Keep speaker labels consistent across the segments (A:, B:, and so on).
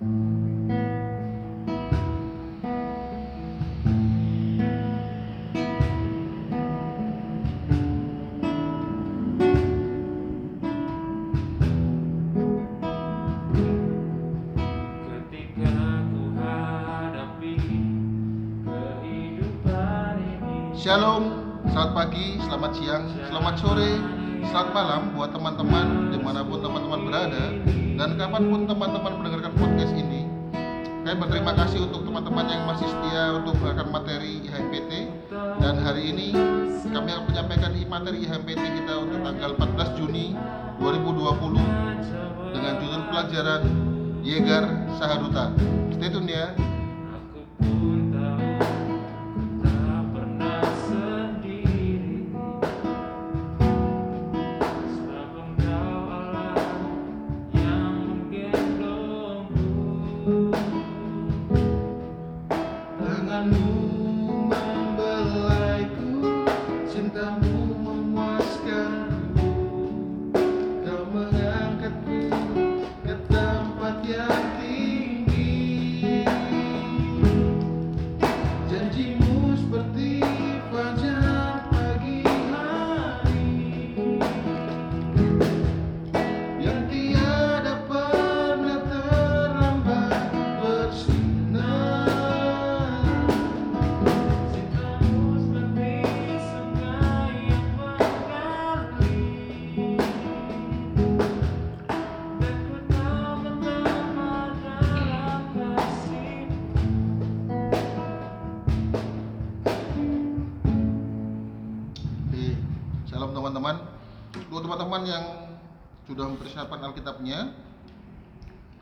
A: Shalom, selamat pagi, selamat siang, selamat sore, selamat malam buat teman-teman di mana pun teman-teman berada dan kapan pun teman-teman mendengarkan podcast ini. Kami berterima kasih untuk teman-teman yang masih setia untuk mendengarkan materi IHMPT dan hari ini kami akan menyampaikan materi IHMPT kita untuk tanggal 14 Juni 2020 dengan judul pelajaran Yegar Sahaduta. Stay tune ya. Teman-teman. Buat teman-teman yang sudah mempersiapkan Alkitabnya,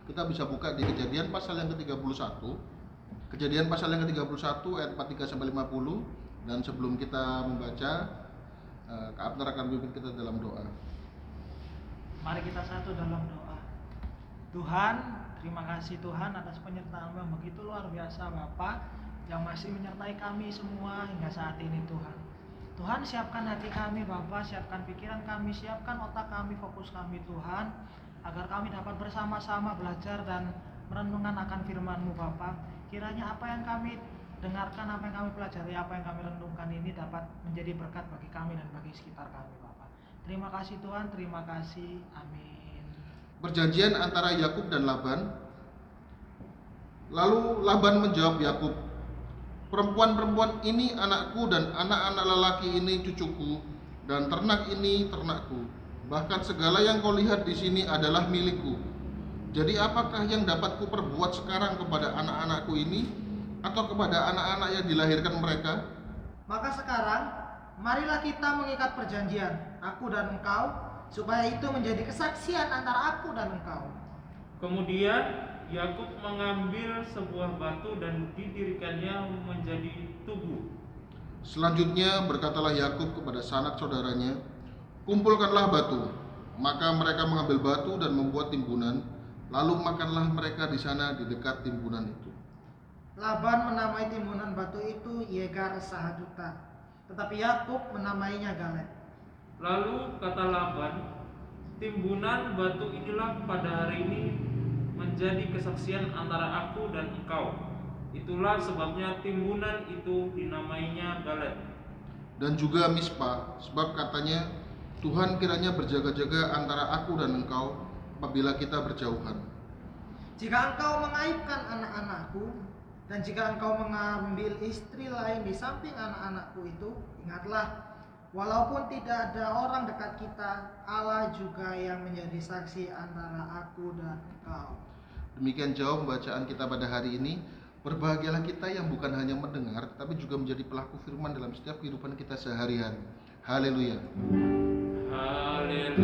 A: kita bisa buka di Kejadian pasal yang ke-31. Kejadian pasal yang ke-31 ayat 43 sampai 50 dan sebelum kita membaca eh, Kak Abner akan memimpin kita dalam doa.
B: Mari kita satu dalam doa. Tuhan, terima kasih Tuhan atas penyertaan yang begitu luar biasa Bapak yang masih menyertai kami semua hingga saat ini Tuhan. Tuhan siapkan hati kami Bapak, siapkan pikiran kami, siapkan otak kami, fokus kami Tuhan agar kami dapat bersama-sama belajar dan merenungkan akan firman-Mu Bapak. Kiranya apa yang kami dengarkan, apa yang kami pelajari, apa yang kami renungkan ini dapat menjadi berkat bagi kami dan bagi sekitar kami Bapak. Terima kasih Tuhan, terima kasih. Amin.
A: Perjanjian antara Yakub dan Laban. Lalu Laban menjawab Yakub, "Perempuan-perempuan ini anakku dan anak-anak lelaki ini cucuku dan ternak ini ternakku. Bahkan segala yang kau lihat di sini adalah milikku. Jadi apakah yang dapat kuperbuat sekarang kepada anak-anakku ini atau kepada anak-anak yang dilahirkan mereka?"
B: Maka sekarang, marilah kita mengikat perjanjian, aku dan engkau, supaya itu menjadi kesaksian antara aku dan engkau.
C: Kemudian Yakub mengambil sebuah batu dan didirikannya menjadi tugu.
A: Selanjutnya berkatalah Yakub kepada sanak saudaranya, "Kumpulkanlah batu." Maka mereka mengambil batu dan membuat timbunan, lalu makanlah mereka di sana di dekat timbunan itu.
B: Laban menamai timbunan batu itu Yegar Sahaduta, tetapi Yakub menamainya Galet.
C: Lalu kata Laban, timbunan batu inilah pada hari ini menjadi kesaksian antara aku dan engkau. Itulah sebabnya timbunan itu dinamainya Galet.
A: Dan juga Mispa, sebab katanya, Tuhan kiranya berjaga-jaga antara aku dan engkau apabila kita berjauhan.
B: Jika engkau mengaibkan anak-anakku, dan jika engkau mengambil istri lain di samping anak-anakku itu, ingatlah, walaupun tidak ada orang dekat kita, Allah juga yang menjadi saksi antara aku dan engkau.
A: Demikian jauh bacaan kita pada hari ini. Berbahagialah kita yang bukan hanya mendengar, tapi juga menjadi pelaku firman dalam setiap kehidupan kita sehari-hari. Haleluya.
C: Haleluya,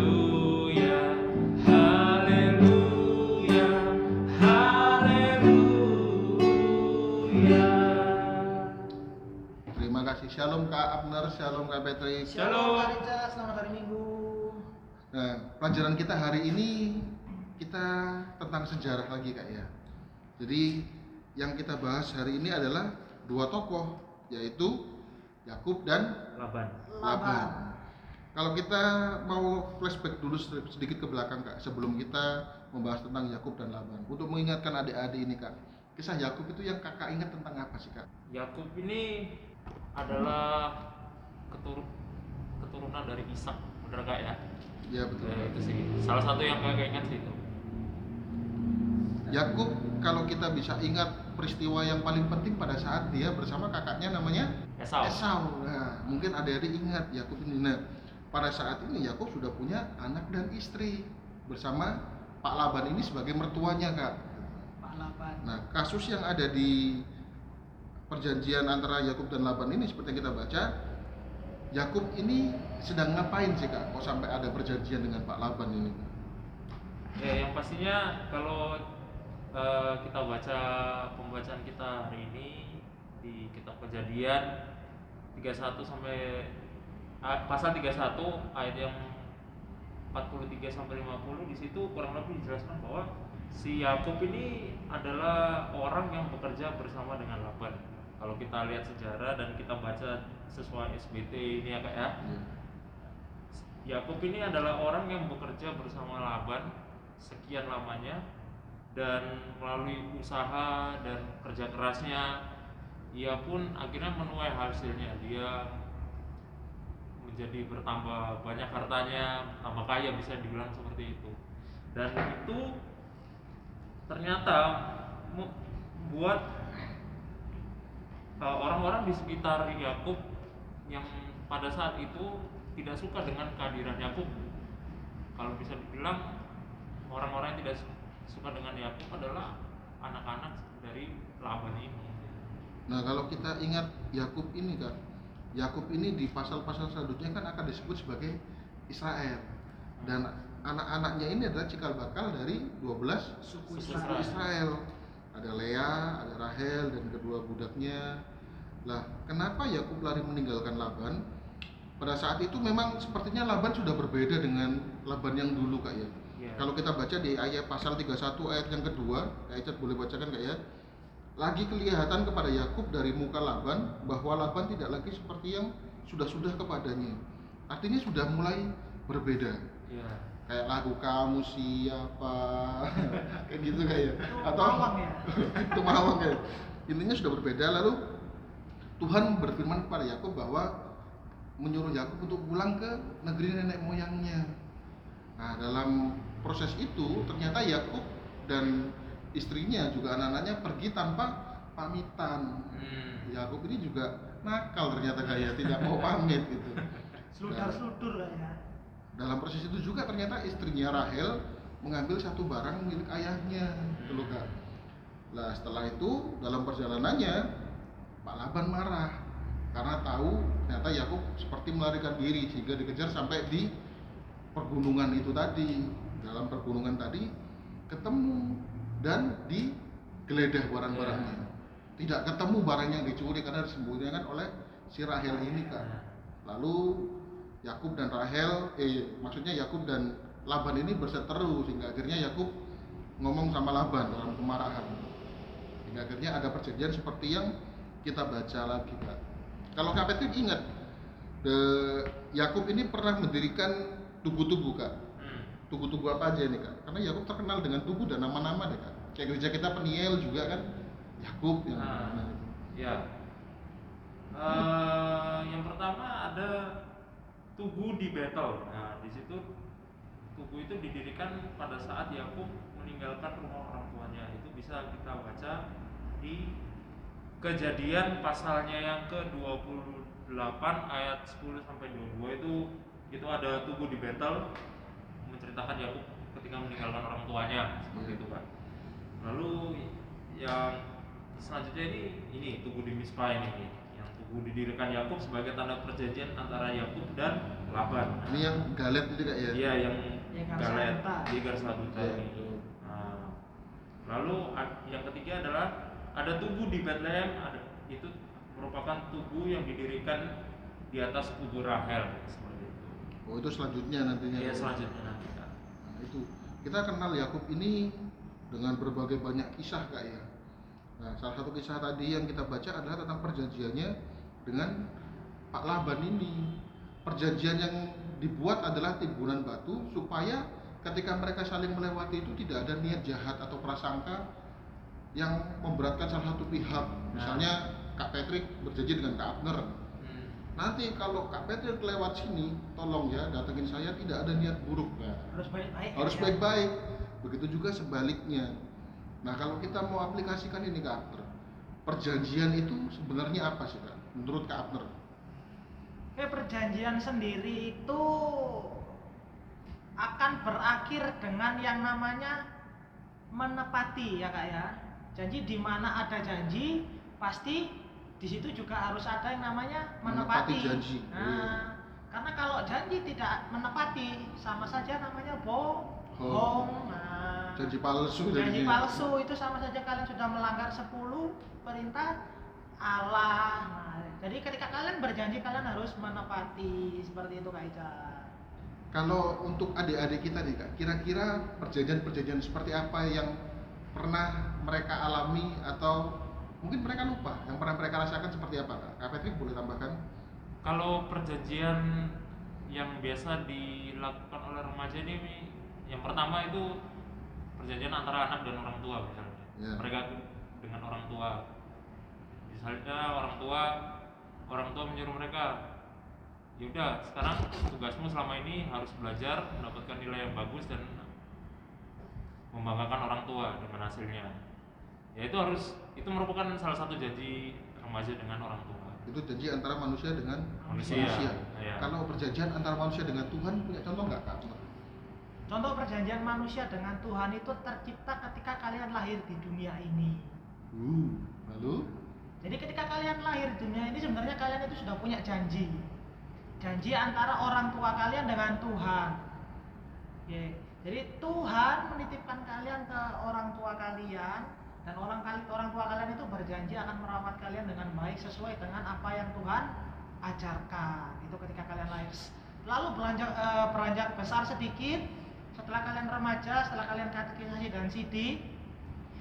C: haleluya, haleluya.
A: Terima kasih. Shalom Kak Abner, Shalom Kak Petri.
C: Shalom.
B: Kak Rica, selamat hari Minggu.
A: Nah, pelajaran kita hari ini kita tentang sejarah lagi Kak ya. Jadi yang kita bahas hari ini adalah dua tokoh yaitu Yakub dan
C: Laban.
A: Laban. Kalau kita mau flashback dulu sedikit ke belakang kak, sebelum kita membahas tentang Yakub dan Laban, untuk mengingatkan adik-adik ini kak, kisah Yakub itu yang kakak ingat tentang apa sih kak?
C: Yakub ini adalah keturun keturunan dari Ishak, bener kak ya?
A: Ya betul.
C: Ya, itu sih salah satu yang kakak ingat sih itu.
A: Yakub kalau kita bisa ingat peristiwa yang paling penting pada saat dia bersama kakaknya namanya
C: Esau.
A: Esau. Nah, mungkin adik-adik ingat Yakub ini. Nah, pada saat ini Yakub sudah punya anak dan istri bersama Pak Laban ini sebagai mertuanya, Kak.
B: Pak Laban.
A: Nah, kasus yang ada di perjanjian antara Yakub dan Laban ini seperti yang kita baca, Yakub ini sedang ngapain sih, Kak? Kok sampai ada perjanjian dengan Pak Laban ini?
C: Ya, yang pastinya kalau eh, kita baca pembacaan kita hari ini di kitab Kejadian 31 sampai ah, pasal 31 ayat yang 43 sampai 50 di situ kurang lebih dijelaskan bahwa si Yakub ini adalah orang yang bekerja bersama dengan Laban. Kalau kita lihat sejarah dan kita baca sesuai SBT ini ya Kak ya.
A: Ya.
C: Yakub ini adalah orang yang bekerja bersama Laban sekian lamanya dan melalui usaha dan kerja kerasnya ia pun akhirnya menuai hasilnya. Dia menjadi bertambah banyak hartanya tambah kaya bisa dibilang seperti itu. Dan itu ternyata membuat uh, orang-orang di sekitar Yakub yang pada saat itu tidak suka dengan kehadiran Yakub kalau bisa dibilang orang-orang yang tidak suka dengan Yakub adalah anak-anak dari Laban ini
A: Nah, kalau kita ingat Yakub ini, Kak. Yakub ini di pasal-pasal selanjutnya kan akan disebut sebagai Israel. Dan anak-anaknya ini adalah cikal bakal dari 12
B: Suku
C: Suku
B: Israel.
A: Israel. Ada Lea, ada Rahel dan kedua budaknya. Lah, kenapa Yakub lari meninggalkan Laban? Pada saat itu memang sepertinya Laban sudah berbeda dengan Laban yang dulu, Kak ya.
C: Ya.
A: Kalau kita baca di ayat pasal 31 ayat yang kedua, Kak Icat boleh bacakan Kak ya. Lagi kelihatan kepada Yakub dari muka Laban bahwa Laban tidak lagi seperti yang sudah-sudah kepadanya. Artinya sudah mulai berbeda.
C: ya
A: Kayak lagu kamu siapa kayak gitu kayak
B: Itu mawang ya?
A: itu mawang kayak intinya sudah berbeda lalu Tuhan berfirman kepada Yakub bahwa menyuruh Yakub untuk pulang ke negeri nenek moyangnya. Nah, dalam proses itu ternyata Yakub dan istrinya juga anak-anaknya pergi tanpa pamitan.
C: Hmm.
A: Yakub ini juga nakal ternyata kayak tidak mau pamit gitu.
B: Seludar-seludur lah ya.
A: Dalam proses itu juga ternyata istrinya Rahel mengambil satu barang milik ayahnya, gitu loh Kak. Lah setelah itu dalam perjalanannya Pak Laban marah karena tahu ternyata Yakub seperti melarikan diri sehingga dikejar sampai di pergunungan itu tadi. Dalam pergunungan tadi ketemu dan digeledah barang-barangnya. Tidak ketemu barang yang dicuri karena disembunyikan oleh si Rahel ini Kak. Lalu Yakub dan Rahel, eh maksudnya Yakub dan Laban ini berseteru sehingga akhirnya Yakub ngomong sama Laban dalam kemarahan. Hingga akhirnya ada perjanjian seperti yang kita baca lagi, Kak. Kalau Kak Petin ingat, de- Yakub ini pernah mendirikan tugu-tugu, Kak. Tugu-tugu apa aja nih, Kak? Karena Yakub terkenal dengan tugu dan nama-nama deh, Kak. Kayak gereja kita Peniel juga kan, Yakub yang
C: Ah.
A: mana itu.
C: Ya. Eh, yang pertama ada tugu di Betel. Nah, di situ tugu itu didirikan pada saat Yakub meninggalkan rumah orang tuanya. Itu bisa kita baca di Kejadian pasalnya yang ke-28 ayat 10 sampai 22 itu itu ada tugu di Betel menceritakan Yakub ketika meninggalkan orang tuanya seperti itu, Pak. Lalu yang selanjutnya ini ini tugu di Mispa ini yang tugu didirikan Yakub sebagai tanda perjanjian antara Yakub dan Laban.
A: Ini yang galet itu Kak ya?
C: Iya yang
B: Yang
C: galet di Garsaduta
A: Iya,
C: ini. Nah, lalu yang ketiga adalah ada tugu di Bethlehem ada itu merupakan tugu yang didirikan di atas kubur Rahel seperti itu.
A: Oh itu selanjutnya nantinya.
C: Iya selanjutnya
A: itu kita kenal Yakub ini dengan berbagai banyak kisah kak ya. Nah salah satu kisah tadi yang kita baca adalah tentang perjanjiannya dengan Pak Laban ini. Perjanjian yang dibuat adalah timbunan batu supaya ketika mereka saling melewati itu tidak ada niat jahat atau prasangka yang memberatkan salah satu pihak. Misalnya Kak Patrick berjanji dengan Kak Abner. Nanti kalau Kak Patrick lewat sini, tolong ya datengin saya tidak ada niat buruk ya.
B: harus baik-baik
A: Harus
B: ya.
A: baik-baik. Begitu juga sebaliknya. Nah kalau kita mau aplikasikan ini Kak Abner, perjanjian itu sebenarnya apa sih Kak? Menurut Kak Abner?
B: Oke, perjanjian sendiri itu akan berakhir dengan yang namanya menepati ya kak ya. Janji di mana ada janji pasti di situ juga harus ada yang namanya
A: Menepati
B: menepati.
A: janji.
B: Nah,
A: Iya.
B: karena kalau janji tidak menepati sama saja namanya bohong. Nah,
A: Janji palsu
B: janji
A: jadinya.
B: palsu itu sama saja kalian sudah melanggar 10 perintah Allah. Nah, jadi ketika kalian berjanji kalian harus menepati seperti itu Kak Ica.
A: Kalau untuk adik-adik kita nih kak, kira-kira perjanjian-perjanjian seperti apa yang pernah mereka alami atau mungkin mereka lupa yang pernah mereka rasakan seperti apa kak? Kak Patrick boleh tambahkan?
C: Kalau perjanjian yang biasa dilakukan oleh remaja ini yang pertama itu perjanjian antara anak dan orang tua misalnya.
A: Ya.
C: Mereka dengan orang tua. Misalnya orang tua orang tua menyuruh mereka yaudah sekarang tugasmu selama ini harus belajar mendapatkan nilai yang bagus dan membanggakan orang tua dengan hasilnya ya itu harus itu merupakan salah satu janji remaja dengan orang tua
A: Itu janji antara manusia dengan
C: Manusia, iya.
A: Kalau perjanjian antara manusia dengan Tuhan punya contoh nggak kak?
B: Contoh perjanjian manusia dengan Tuhan itu tercipta ketika kalian lahir di dunia ini.
A: Uh, lalu?
B: Jadi ketika kalian lahir di dunia ini sebenarnya kalian itu sudah punya janji. Janji antara orang tua kalian dengan Tuhan. Oke. Jadi Tuhan menitipkan kalian ke orang tua kalian dan orang kali orang tua kalian itu berjanji akan merawat kalian dengan baik sesuai dengan apa yang Tuhan ajarkan. Itu ketika kalian lahir. Lalu beranjak eh, beranjak besar sedikit setelah kalian remaja, setelah kalian katekisasi dan sidi,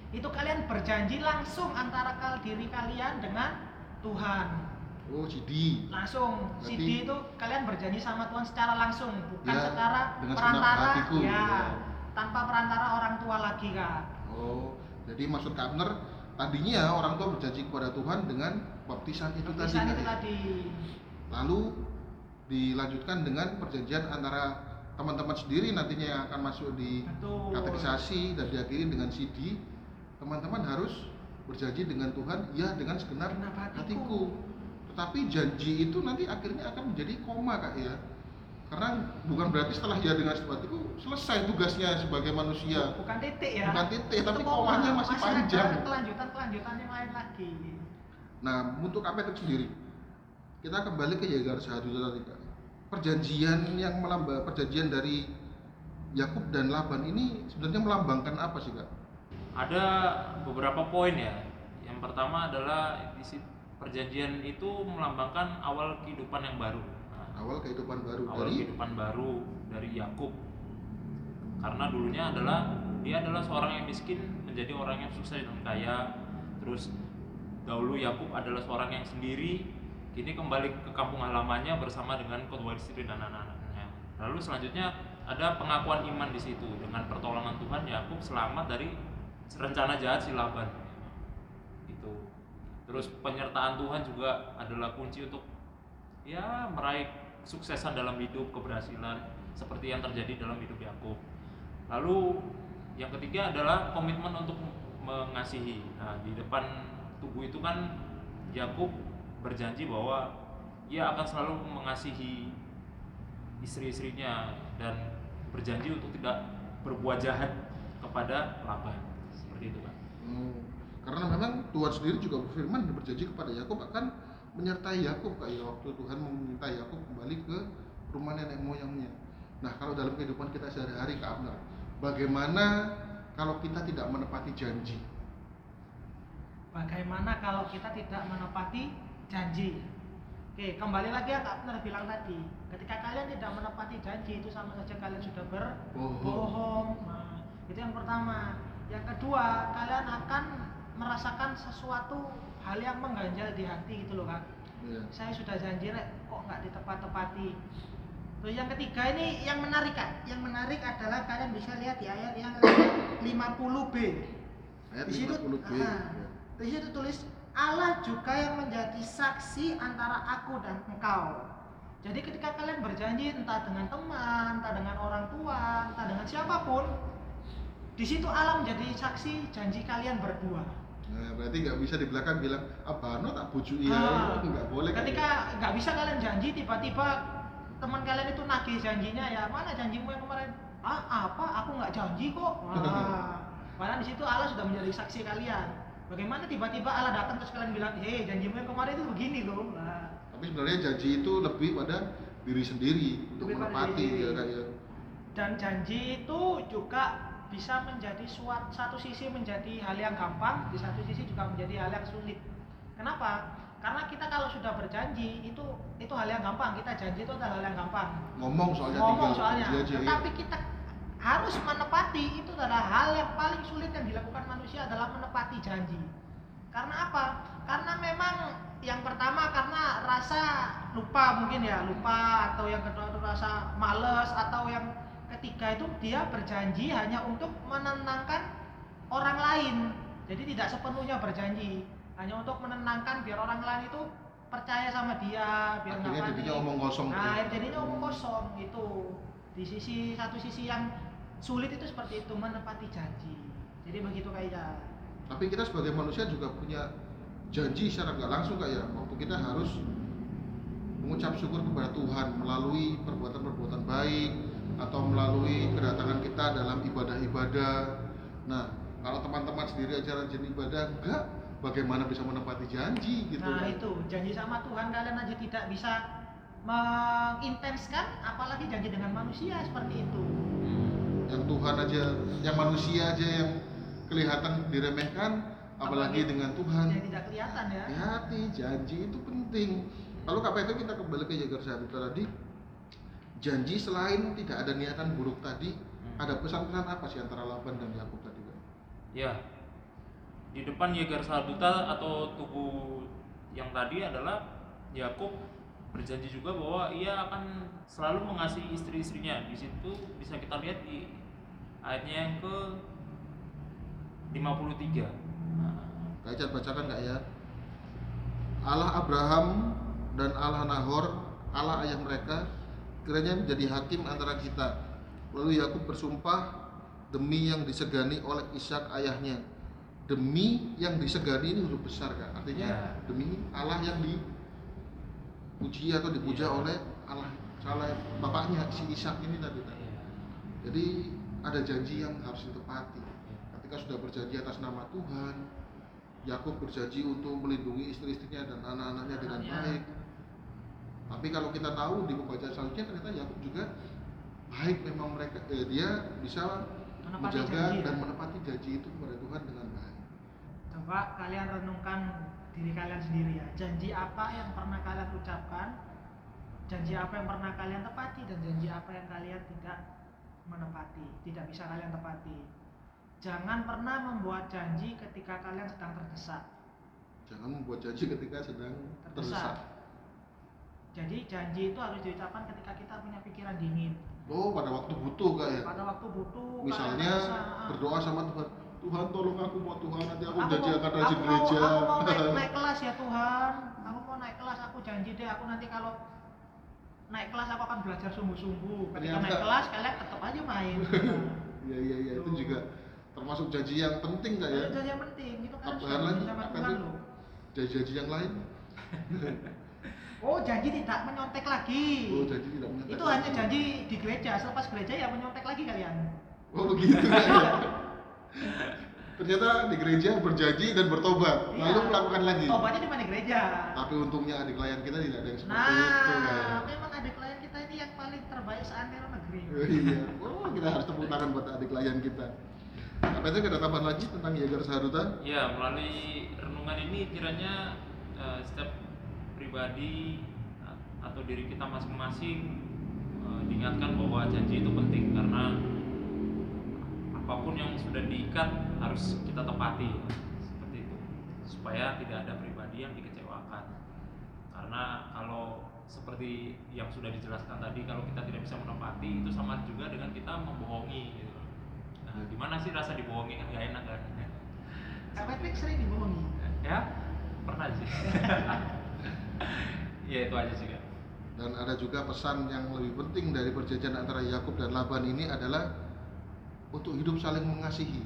B: itu kalian berjanji langsung antara kal diri kalian dengan Tuhan
A: Oh, CD.
B: langsung
A: Berarti-
B: itu kalian berjanji sama Tuhan secara langsung bukan
A: Ya,
B: secara perantara ya
A: ya.
B: tanpa perantara orang tua lagi kak
A: Oh, jadi maksud Kak Abner tadinya orang tua berjanji kepada Tuhan dengan baptisan itu tadi.
B: Baptisan itu tadi
A: Lalu dilanjutkan dengan perjanjian antara teman-teman sendiri nantinya yang akan masuk di
B: betul
A: katekisasi dan diakhiri dengan CD. Teman-teman harus berjanji dengan Tuhan, ya dengan segenap
B: Segenap hatiku.
A: hatiku. Tetapi janji itu nanti akhirnya akan menjadi koma kak ya. Karena bukan berarti setelah ya dengan segenap hatiku selesai tugasnya sebagai manusia.
B: bukan titik ya
A: Bukan titik,
B: Itu
A: tapi
B: koma.
A: komanya masih panjang.
B: ada kelanjutan kelanjutan yang lain lagi
A: Nah, untuk apa itu sendiri? Kita kembali ke Yegar Sahadu tadi Kak. Perjanjian yang melambang perjanjian dari Yakub dan Laban ini sebenarnya melambangkan apa sih Kak?
C: ada beberapa poin ya. Yang pertama adalah isi perjanjian itu melambangkan awal kehidupan yang baru.
A: Awal kehidupan baru
C: awal
A: dari
C: kehidupan baru dari Yakub. Karena dulunya adalah dia adalah seorang yang miskin menjadi orang yang sukses dan kaya. Terus dahulu Yakub adalah seorang yang sendiri, kini kembali ke kampung halamannya bersama dengan kedua istri dan anak-anaknya. Lalu selanjutnya ada pengakuan iman di situ dengan pertolongan Tuhan Yakub selamat dari rencana jahat si Laban. Itu. Terus penyertaan Tuhan juga adalah kunci untuk ya meraih kesuksesan dalam hidup, keberhasilan seperti yang terjadi dalam hidup Yakub. Lalu yang ketiga adalah komitmen untuk mengasihi. Nah, di depan tubuh itu kan Yakub berjanji bahwa ia akan selalu mengasihi istri-istrinya dan berjanji untuk tidak berbuat jahat kepada Laban. Seperti itu, Pak.
A: Hmm, karena memang Tuhan sendiri juga berfirman dan berjanji kepada Yakub akan menyertai Yakub Kak ya waktu Tuhan meminta Yakub kembali ke rumah nenek moyangnya. Nah, kalau dalam kehidupan kita sehari-hari Kak Abner, bagaimana kalau kita tidak menepati janji?
B: bagaimana kalau kita tidak menepati janji Oke, kembali lagi yang Kak Abner bilang tadi. Ketika kalian tidak menepati janji itu sama saja kalian sudah
A: Bohong.
B: berbohong. Nah, itu yang pertama. Yang kedua, kalian akan merasakan sesuatu hal yang mengganjal di hati gitu loh, Kak.
A: Ya.
B: Saya sudah janji, Rek, kok nggak ditepat-tepati. Terus yang ketiga ini yang menarik kan? Yang menarik adalah kalian bisa lihat di ayat yang 50b.
A: Ayat
B: Di situ,
A: 50b.
B: ah, di situ tulis Allah juga yang menjadi saksi antara aku dan engkau. Jadi ketika kalian berjanji entah dengan teman, entah dengan orang tua, entah dengan siapa pun, di situ Allah menjadi saksi janji kalian berdua.
A: Nah, berarti nggak bisa di belakang bilang abano tak bujuk iya,
B: Ah.
A: nggak boleh.
B: Ketika nggak bisa kalian janji, tiba-tiba teman kalian itu nagih janjinya ya mana janjimu yang kemarin? Ah apa? Aku nggak janji kok. Wah. Padahal di situ Allah sudah menjadi saksi kalian. Bagaimana tiba-tiba Allah datang terus kalian bilang, hei janjimu yang kemarin itu begini loh. Nah,
A: Tapi sebenarnya janji itu lebih pada diri sendiri untuk
B: Lebih
A: menepati ya kayak
B: dan janji itu juga bisa menjadi suat, satu sisi menjadi hal yang gampang, di satu sisi juga menjadi hal yang sulit. Kenapa? Karena kita kalau sudah berjanji itu itu hal yang gampang. Kita janji itu adalah hal yang gampang.
A: ngomong soalnya
B: Ngomong soalnya.
A: ya.
B: Tetapi kita harus menepati itu adalah hal yang paling sulit yang dilakukan manusia adalah menepati janji. Karena apa? Karena memang yang pertama karena rasa lupa mungkin ya lupa atau yang kedua itu rasa males atau yang ketiga itu dia berjanji hanya untuk menenangkan orang lain. Jadi tidak sepenuhnya berjanji, hanya untuk menenangkan biar orang lain itu percaya sama dia, biar
A: akhirnya jadinya
B: panik.
A: omong kosong
B: Nah, akhirnya jadinya omong kosong itu. Di sisi satu sisi yang sulit itu seperti itu menepati janji. Jadi begitu kayaknya.
A: tapi kita sebagai manusia juga punya janji secara nggak langsung kayak waktu kita harus mengucap syukur kepada Tuhan melalui perbuatan-perbuatan baik atau melalui kedatangan kita dalam ibadah-ibadah. Nah, kalau teman-teman sendiri aja rajin ibadah, enggak, bagaimana bisa menepati janji gitu
B: Nah
A: kan?
B: itu janji sama Tuhan kalian aja tidak bisa mengintenskan, apalagi janji dengan manusia seperti itu.
A: Yang Tuhan aja, yang manusia aja yang kelihatan diremehkan, apalagi
B: Apalagi
A: dengan Tuhan.
B: Yang tidak kelihatan ya.
A: hati janji itu penting lalu itu kita kembali ke Jagar Sahabat tadi janji selain tidak ada niatan buruk tadi
C: Hmm.
A: ada pesan-pesan apa sih antara Laban dan Yakub tadi Pak?
C: Ya, di depan Yegar Saduta atau tubuh yang tadi adalah Yakub berjanji juga bahwa ia akan selalu mengasihi istri-istrinya. Di situ bisa kita lihat di ayatnya yang ke 53. Nah,
A: Kak bacakan nggak ya Allah Abraham dan Allah Nahor Allah ayah mereka kiranya menjadi hakim antara kita. Lalu Yakub bersumpah demi yang disegani oleh Ishak ayahnya. Demi yang disegani ini huruf besar kan artinya
C: Ya.
A: demi Allah yang dipuji atau dipuja
C: Iya.
A: oleh Allah oleh bapaknya si Ishak ini tadi
C: iya.
A: jadi ada janji yang harus ditepati. Ketika sudah berjanji atas nama Tuhan Yakub berjanji untuk melindungi istri-istrinya dan anak-anaknya dengan baik tapi kalau kita tahu di pembacaan selanjutnya ternyata Yakub juga baik memang mereka eh, dia bisa
B: Menepati
A: menjaga
B: janji, ya.
A: dan menepati janji itu kepada Tuhan dengan baik
B: Coba kalian renungkan diri kalian sendiri ya. Janji apa yang pernah kalian ucapkan? Janji apa yang pernah kalian tepati dan janji apa yang kalian tidak menepati, tidak bisa kalian tepati. Jangan pernah membuat janji ketika kalian sedang terdesak.
A: jangan membuat janji ketika sedang
B: Terdesak.
A: terdesak
B: Jadi janji itu harus diucapkan ketika kita punya pikiran dingin.
A: oh pada waktu butuh kak ya
B: Pada waktu butuh
A: misalnya berdoa sama Tuhan Tuhan tolong aku mau Tuhan nanti aku
B: Aku
A: janji akan rajin gereja
B: aku mau naik, naik kelas ya Tuhan. Aku mau naik kelas, aku janji deh aku nanti kalau naik kelas aku akan belajar sungguh-sungguh. Ketika
A: Ternyata-
B: naik kelas kalian tetap aja main.
A: Iya iya iya itu juga termasuk janji yang penting kak ya.
B: Itu yang penting, itu kan
A: Apa
B: janji sama
A: Apa itu?
B: loh.
A: Janji-janji yang lain.
B: Oh janji tidak menyontek lagi.
A: Oh janji tidak menyatakan.
B: itu hanya janji di gereja, selepas gereja ya menyontek lagi kalian.
A: Oh begitu ya. Ternyata di gereja berjanji dan bertobat, lalu
B: Iya.
A: melakukan lagi.
B: Tobatnya di mana gereja?
A: Tapi untungnya adik klien kita tidak ada yang seperti
B: Nah,
A: itu. Kak.
B: memang ada klien kita ini yang paling terbaik seantero negeri.
A: Oh, iya. Oh kita harus tepuk tangan buat adik klien kita. Apa itu ada tambahan lagi tentang Yegar Sahaduta?
C: Ya, melalui renungan ini kiranya eh, setiap pribadi atau diri kita masing-masing eh, diingatkan bahwa janji itu penting karena apa pun yang sudah diikat harus kita tepati ya. seperti itu supaya tidak ada pribadi yang dikecewakan karena kalau seperti yang sudah dijelaskan tadi kalau kita tidak bisa menepati itu sama juga dengan kita membohongi gitu. Nah, gimana sih rasa dibohongi kan gak enak kan?
B: Kak Patrick sering dibohongi.
C: Ya, pernah sih. ya itu aja sih kak.
A: Dan ada juga pesan yang lebih penting dari perjanjian antara Yakub dan Laban ini adalah untuk hidup saling mengasihi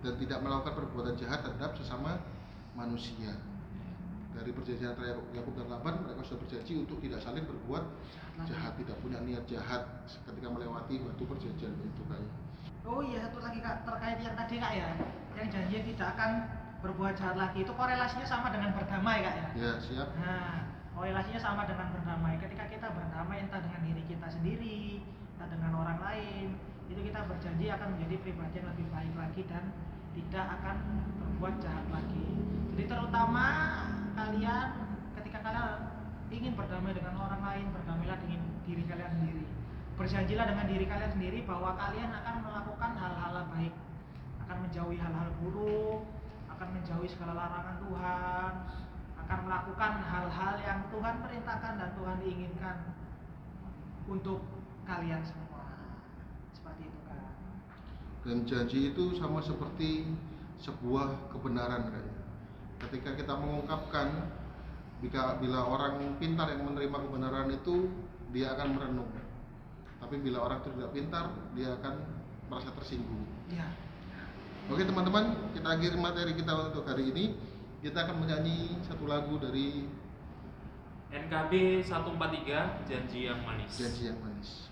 A: dan tidak melakukan perbuatan jahat terhadap sesama manusia. Dari perjanjian antara Yakub- dan Laban mereka sudah berjanji untuk tidak saling berbuat jahat, tidak punya niat jahat ketika melewati waktu perjanjian itu kayak.
B: Oh iya satu lagi kak terkait yang tadi kak ya, yang janji tidak akan berbuat jahat lagi itu korelasinya sama dengan berdamai kak ya.
A: Ya siap.
B: Nah, korelasinya sama dengan berdamai. Ketika kita berdamai entah dengan diri kita sendiri, entah dengan orang lain, itu kita berjanji akan menjadi pribadi yang lebih baik lagi dan tidak akan berbuat jahat lagi. Jadi terutama kalian ketika kalian ingin berdamai dengan orang lain, berdamailah dengan diri kalian sendiri. Berjanjilah dengan diri kalian sendiri bahwa kalian akan melakukan hal-hal baik, akan menjauhi hal-hal buruk, akan menjauhi segala larangan Tuhan, akan melakukan hal-hal yang Tuhan perintahkan dan Tuhan inginkan untuk kalian semua. Seperti itu kan.
A: Dan janji itu sama seperti sebuah kebenaran kayaknya. Ketika kita mengungkapkan bila, bila orang pintar yang menerima kebenaran itu dia akan merenung. Tapi bila orang itu tidak pintar dia akan merasa tersinggung.
B: Iya.
A: Oke teman-teman, kita akhiri materi kita untuk hari ini. Kita akan menyanyi satu lagu dari
C: NKB 143 Janji yang Manis.
A: Janji yang Manis.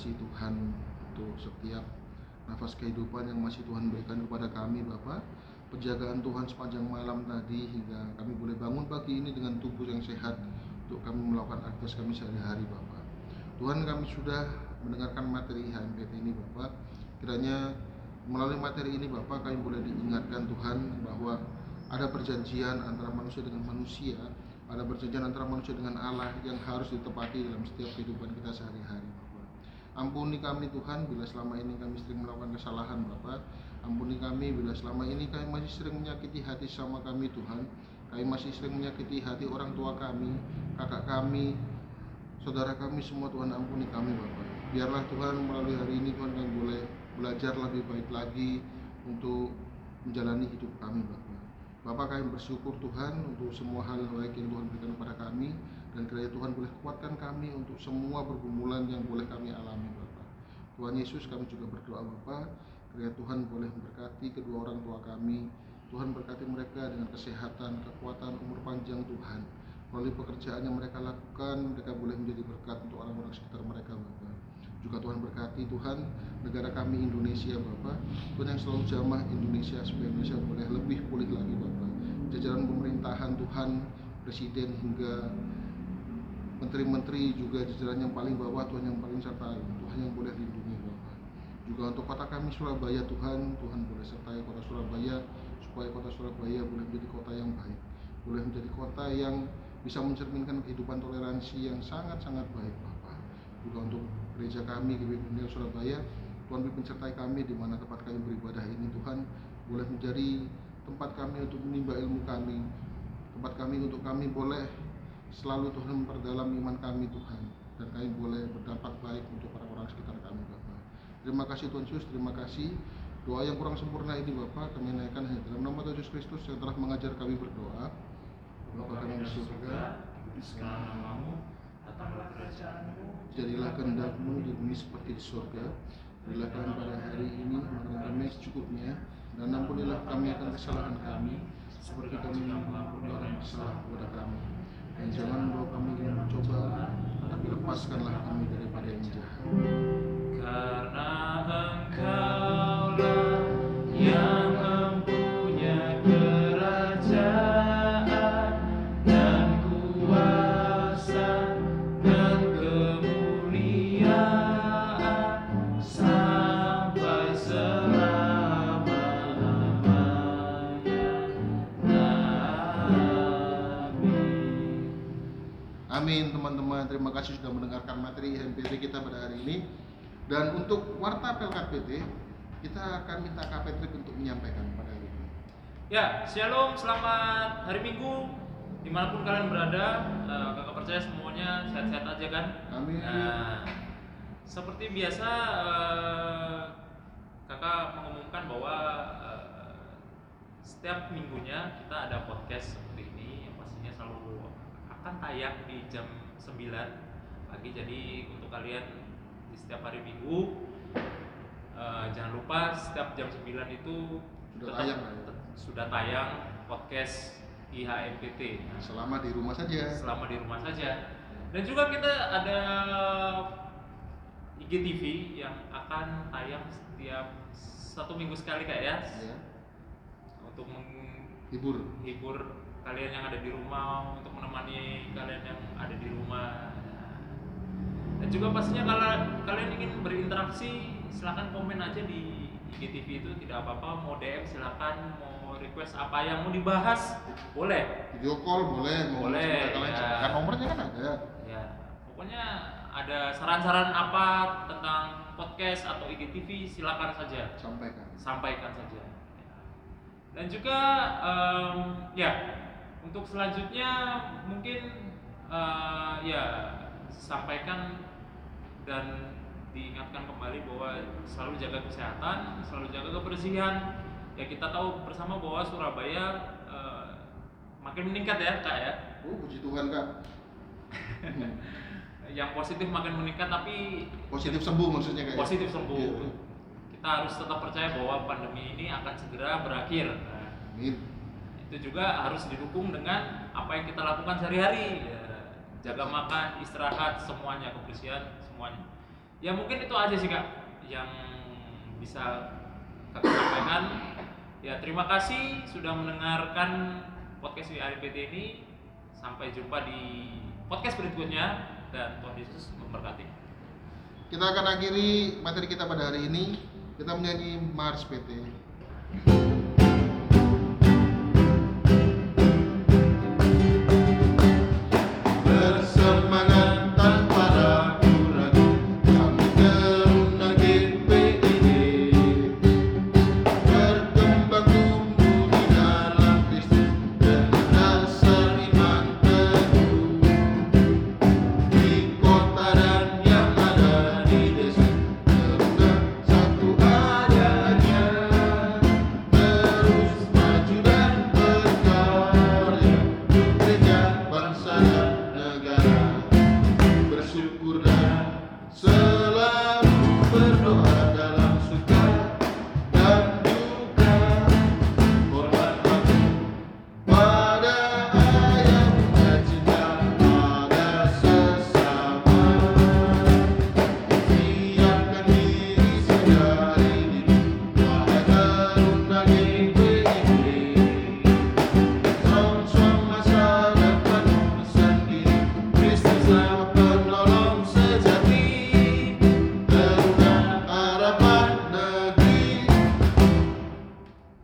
A: Kasih Tuhan untuk setiap nafas kehidupan yang masih Tuhan berikan kepada kami Bapak. Penjagaan Tuhan sepanjang malam tadi hingga kami boleh bangun pagi ini dengan tubuh yang sehat untuk kami melakukan aktivitas kami sehari-hari Bapak. Tuhan kami sudah mendengarkan materi HMPT ini Bapak. Kiranya melalui materi ini Bapak kami boleh diingatkan Tuhan bahwa ada perjanjian antara manusia dengan manusia ada perjanjian antara manusia dengan Allah yang harus ditepati dalam setiap kehidupan kita sehari-hari. Ampuni kami Tuhan bila selama ini kami sering melakukan kesalahan Bapak. Ampuni kami bila selama ini kami masih sering menyakiti hati sama kami Tuhan. Kami masih sering menyakiti hati orang tua kami, kakak kami, saudara kami semua Tuhan ampuni kami Bapak. Biarlah Tuhan melalui hari ini Tuhan kami boleh belajar lebih baik lagi untuk menjalani hidup kami Bapak. Bapak kami bersyukur Tuhan untuk semua hal baik yang Tuhan berikan kepada kami dan kiranya Tuhan boleh kuatkan kami untuk semua pergumulan yang boleh kami alami Bapak. Tuhan Yesus kami juga berdoa Bapak. Kiranya Tuhan boleh memberkati kedua orang tua kami. Tuhan berkati mereka dengan kesehatan, kekuatan, umur panjang Tuhan. Melalui pekerjaan yang mereka lakukan mereka boleh menjadi berkat untuk orang-orang sekitar mereka Bapak. Juga Tuhan berkati Tuhan negara kami Indonesia Bapak. Tuhan yang selalu jamah Indonesia supaya Indonesia boleh lebih pulih lagi Bapak. Jajaran pemerintahan Tuhan Presiden hingga menteri-menteri juga jajaran yang paling bawah Tuhan yang paling sertai Tuhan yang boleh lindungi Bapak. Juga untuk kota kami Surabaya Tuhan Tuhan boleh sertai kota Surabaya supaya kota Surabaya boleh menjadi kota yang baik. Boleh menjadi kota yang bisa mencerminkan kehidupan toleransi yang sangat-sangat baik Bapak. Juga untuk gereja kami GBI Surabaya Tuhan pimpin sertai kami di mana tempat kami beribadah ini Tuhan. Boleh menjadi tempat kami untuk menimba ilmu kami. Tempat kami untuk kami boleh selalu Tuhan memperdalam iman kami Tuhan. Dan kami boleh berdampak baik untuk orang-orang sekitar kami Bapak. Terima kasih Tuhan Yesus. Terima kasih. Doa yang kurang sempurna ini Bapak kami naikkan hanya dalam nama Tuhan Yesus Kristus yang telah mengajar kami berdoa. Bapa kami di surga.
C: Segala namamu datanglah kerajaanmu.
A: Jadilah kehendakmu di bumi seperti di surga. Berilah kami pada hari ini makanan kami secukupnya, dan ampunilah kami akan kesalahan kami, seperti kami mengampuni orang yang bersalah kepada kami. Dan jangan membawa kami ke dalam pencobaan, tapi lepaskanlah kami daripada yang jahat.
C: Karena engkaulah Amin
A: teman-teman, terima kasih sudah mendengarkan materi HMPT kita pada hari ini. Dan untuk warta Pelkat PT, kita akan minta Kak Patrick untuk menyampaikan pada hari ini.
C: Ya, shalom, selamat hari Minggu di mana pun kalian berada. Eh, kakak percaya semuanya sehat-sehat aja kan?
A: Amin.
C: Nah, seperti biasa, eh, kakak mengumumkan bahwa eh, setiap minggunya kita ada podcast seperti ini yang pastinya selalu akan tayang di jam 9 pagi. Jadi untuk kalian di setiap hari Minggu eh, jangan lupa setiap jam 9 itu
A: Sudah
C: tetap-
A: tayang, ya?
C: sudah tayang podcast IHMPT. Nah,
A: Selama di rumah saja.
C: selama di rumah saja. Dan juga kita ada IGTV yang akan tayang setiap satu minggu sekali kak ya,
A: Ya,
C: untuk
A: hibur.
C: Kalian yang ada di rumah, untuk menemani kalian yang ada di rumah. Dan juga pastinya kalau kalian ingin berinteraksi, silahkan komen aja di IGTV itu tidak apa-apa. Mau DM silahkan, mau request apa yang mau dibahas boleh.
A: Video call boleh, mau
C: Boleh, ya.
A: kan nomornya kan ada.
C: Ya, pokoknya ada saran-saran apa tentang podcast atau IGTV silakan saja
A: Sampaikan.
C: sampaikan saja. Dan juga em, ya untuk selanjutnya mungkin eh, ya sampaikan dan diingatkan kembali bahwa selalu jaga kesehatan, selalu jaga kebersihan. Ya kita tahu bersama bahwa Surabaya eh, makin meningkat ya kak ya.
A: Oh, puji Tuhan kak.
C: yang positif makin meningkat tapi
A: Positif sembuh maksudnya kak. ya?
C: positif sembuh.
A: Iya.
C: Kita harus tetap percaya bahwa pandemi ini akan segera berakhir. Nah,
A: Amin.
C: Itu juga harus didukung dengan apa yang kita lakukan sehari-hari. Ya, jaga makan, istirahat, semuanya kebersihan, semuanya. Ya mungkin itu aja sih kak yang bisa kakak sampaikan. Ya terima kasih sudah mendengarkan podcast WIPT ini. Sampai jumpa di podcast berikutnya dan Tuhan Yesus memberkati.
A: Kita akan akhiri materi kita pada hari ini. Kita menyanyi Mars PT.